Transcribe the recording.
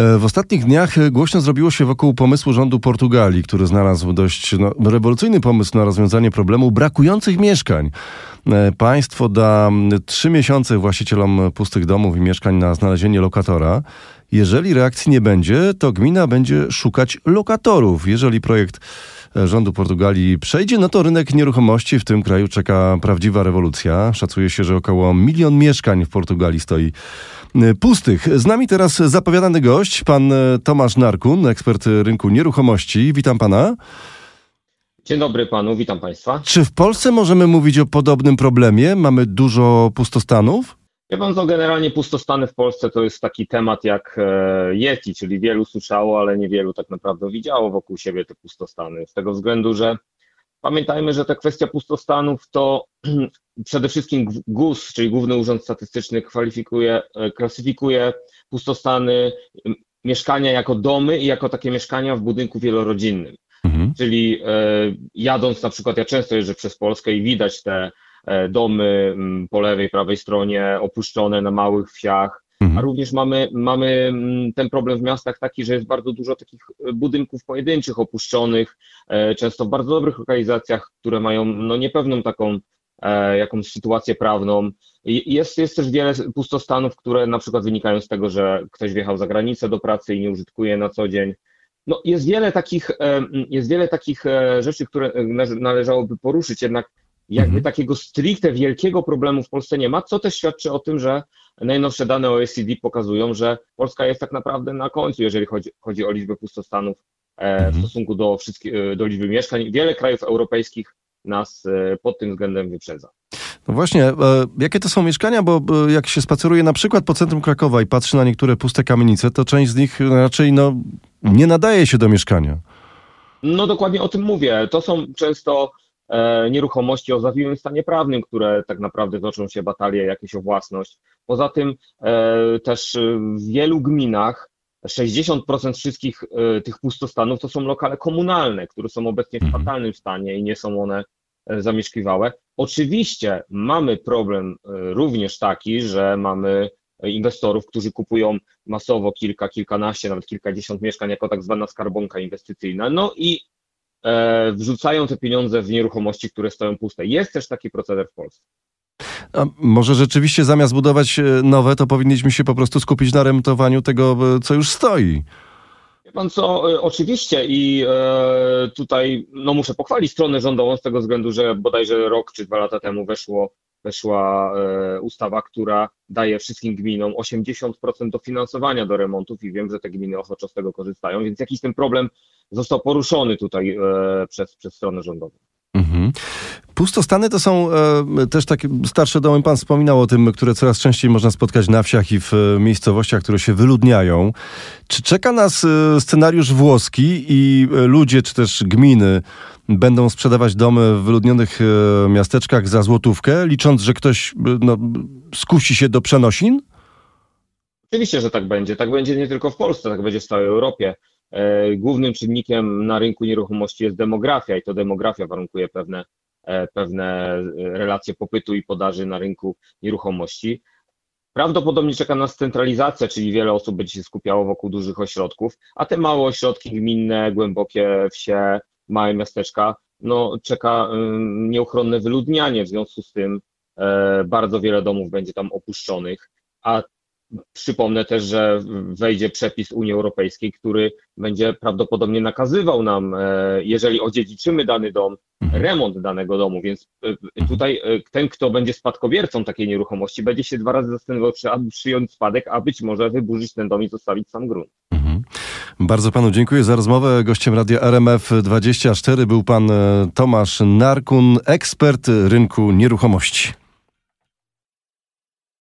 E, w ostatnich dniach głośno zrobiło się wokół pomysłu rządu Portugalii, który znalazł dość no, rewolucyjny pomysł na rozwiązanie problemu brakujących mieszkań. E, państwo da trzy miesiące właścicielom pustych domów i mieszkań na znalezienie lokatora. Jeżeli reakcji nie będzie, to gmina będzie szukać lokatorów. Jeżeli projekt rządu Portugalii przejdzie, no to rynek nieruchomości w tym kraju czeka prawdziwa rewolucja. Szacuje się, że około milion mieszkań w Portugalii stoi y, pustych. Z nami teraz zapowiadany gość, pan y, Tomasz Narkun, ekspert rynku nieruchomości. Witam pana. Dzień dobry panu, witam państwa. Czy w Polsce możemy mówić o podobnym problemie? Mamy dużo pustostanów? Ja pan co, generalnie pustostany w Polsce to jest taki temat jak e, Yeti, czyli wielu słyszało, ale niewielu tak naprawdę widziało wokół siebie te pustostany. Z tego względu, że pamiętajmy, że ta kwestia pustostanów to przede wszystkim GUS, czyli Główny Urząd Statystyczny, kwalifikuje, e, klasyfikuje pustostany, mieszkania jako domy i jako takie mieszkania w budynku wielorodzinnym. Mhm. Czyli e, jadąc na przykład, ja często jeżdżę przez Polskę i widać te domy mm, po lewej, prawej stronie opuszczone na małych wsiach, mhm. a również mamy, mamy mm, ten problem w miastach taki, że jest bardzo dużo takich budynków pojedynczych opuszczonych, e, często w bardzo dobrych lokalizacjach, które mają no, niepewną taką e, jakąś sytuację prawną. Jest, jest też wiele pustostanów, które na przykład wynikają z tego, że ktoś wjechał za granicę do pracy i nie użytkuje na co dzień. No, jest wiele takich, jest wiele takich rzeczy, które należałoby poruszyć, jednak jakby mhm. takiego stricte wielkiego problemu w Polsce nie ma, co też świadczy o tym, że najnowsze dane OECD pokazują, że Polska jest tak naprawdę na końcu, jeżeli chodzi, chodzi o liczbę pustostanów e, w mhm. stosunku do, e, do liczby mieszkań. Wiele krajów europejskich nas e, pod tym względem wyprzedza. No właśnie, jakie to są mieszkania? Bo jak się spaceruje na przykład po centrum Krakowa i patrzy na niektóre puste kamienice, to część z nich raczej no, nie nadaje się do mieszkania. No dokładnie o tym mówię. To są często nieruchomości o zawiłym stanie prawnym, które tak naprawdę toczą się batalie jakieś o własność. Poza tym e, też w wielu gminach 60% wszystkich e, tych pustostanów to są lokale komunalne, które są obecnie w mhm. fatalnym stanie i nie są one zamieszkiwałe. Oczywiście mamy problem również taki, że mamy inwestorów, którzy kupują masowo kilka, kilkanaście, nawet kilkadziesiąt mieszkań jako tak zwana skarbonka inwestycyjna. No i E, wrzucają te pieniądze w nieruchomości, które stoją puste. Jest też taki proceder w Polsce. A może rzeczywiście zamiast budować e, nowe, to powinniśmy się po prostu skupić na remontowaniu tego, e, co już stoi. Wie pan co, oczywiście i e, tutaj no, muszę pochwalić stronę rządową z tego względu, że bodajże rok czy dwa lata temu weszło, weszła e, ustawa, która daje wszystkim gminom 80% dofinansowania do remontów i wiem, że te gminy ochoczo z tego korzystają, więc jakiś ten problem został poruszony tutaj e, przez, przez stronę rządową. Mhm. Pustostany to są e, też takie starsze domy, pan wspominał o tym, które coraz częściej można spotkać na wsiach i w e, miejscowościach, które się wyludniają. Czy czeka nas e, scenariusz włoski i e, ludzie, czy też gminy będą sprzedawać domy w wyludnionych e, miasteczkach za złotówkę, licząc, że ktoś no, skusi się do przenosin? Oczywiście, że tak będzie. Tak będzie nie tylko w Polsce, tak będzie w całej Europie. E, głównym czynnikiem na rynku nieruchomości jest demografia i to demografia warunkuje pewne, e, pewne relacje popytu i podaży na rynku nieruchomości. Prawdopodobnie czeka nas centralizacja, czyli wiele osób będzie się skupiało wokół dużych ośrodków, a te małe ośrodki gminne, głębokie wsie, małe miasteczka, no czeka nieuchronne wyludnianie, w związku z tym e, bardzo wiele domów będzie tam opuszczonych, a Przypomnę też, że wejdzie przepis Unii Europejskiej, który będzie prawdopodobnie nakazywał nam, e, jeżeli odziedziczymy dany dom, mhm. remont danego domu, więc e, mhm. tutaj e, ten, kto będzie spadkobiercą takiej nieruchomości, będzie się dwa razy zastanawiał, czy aby przyjąć spadek, a być może wyburzyć ten dom i zostawić sam grunt. Mhm. Bardzo panu dziękuję za rozmowę. Gościem Radia RMF24 był pan Tomasz Narkun, ekspert rynku nieruchomości.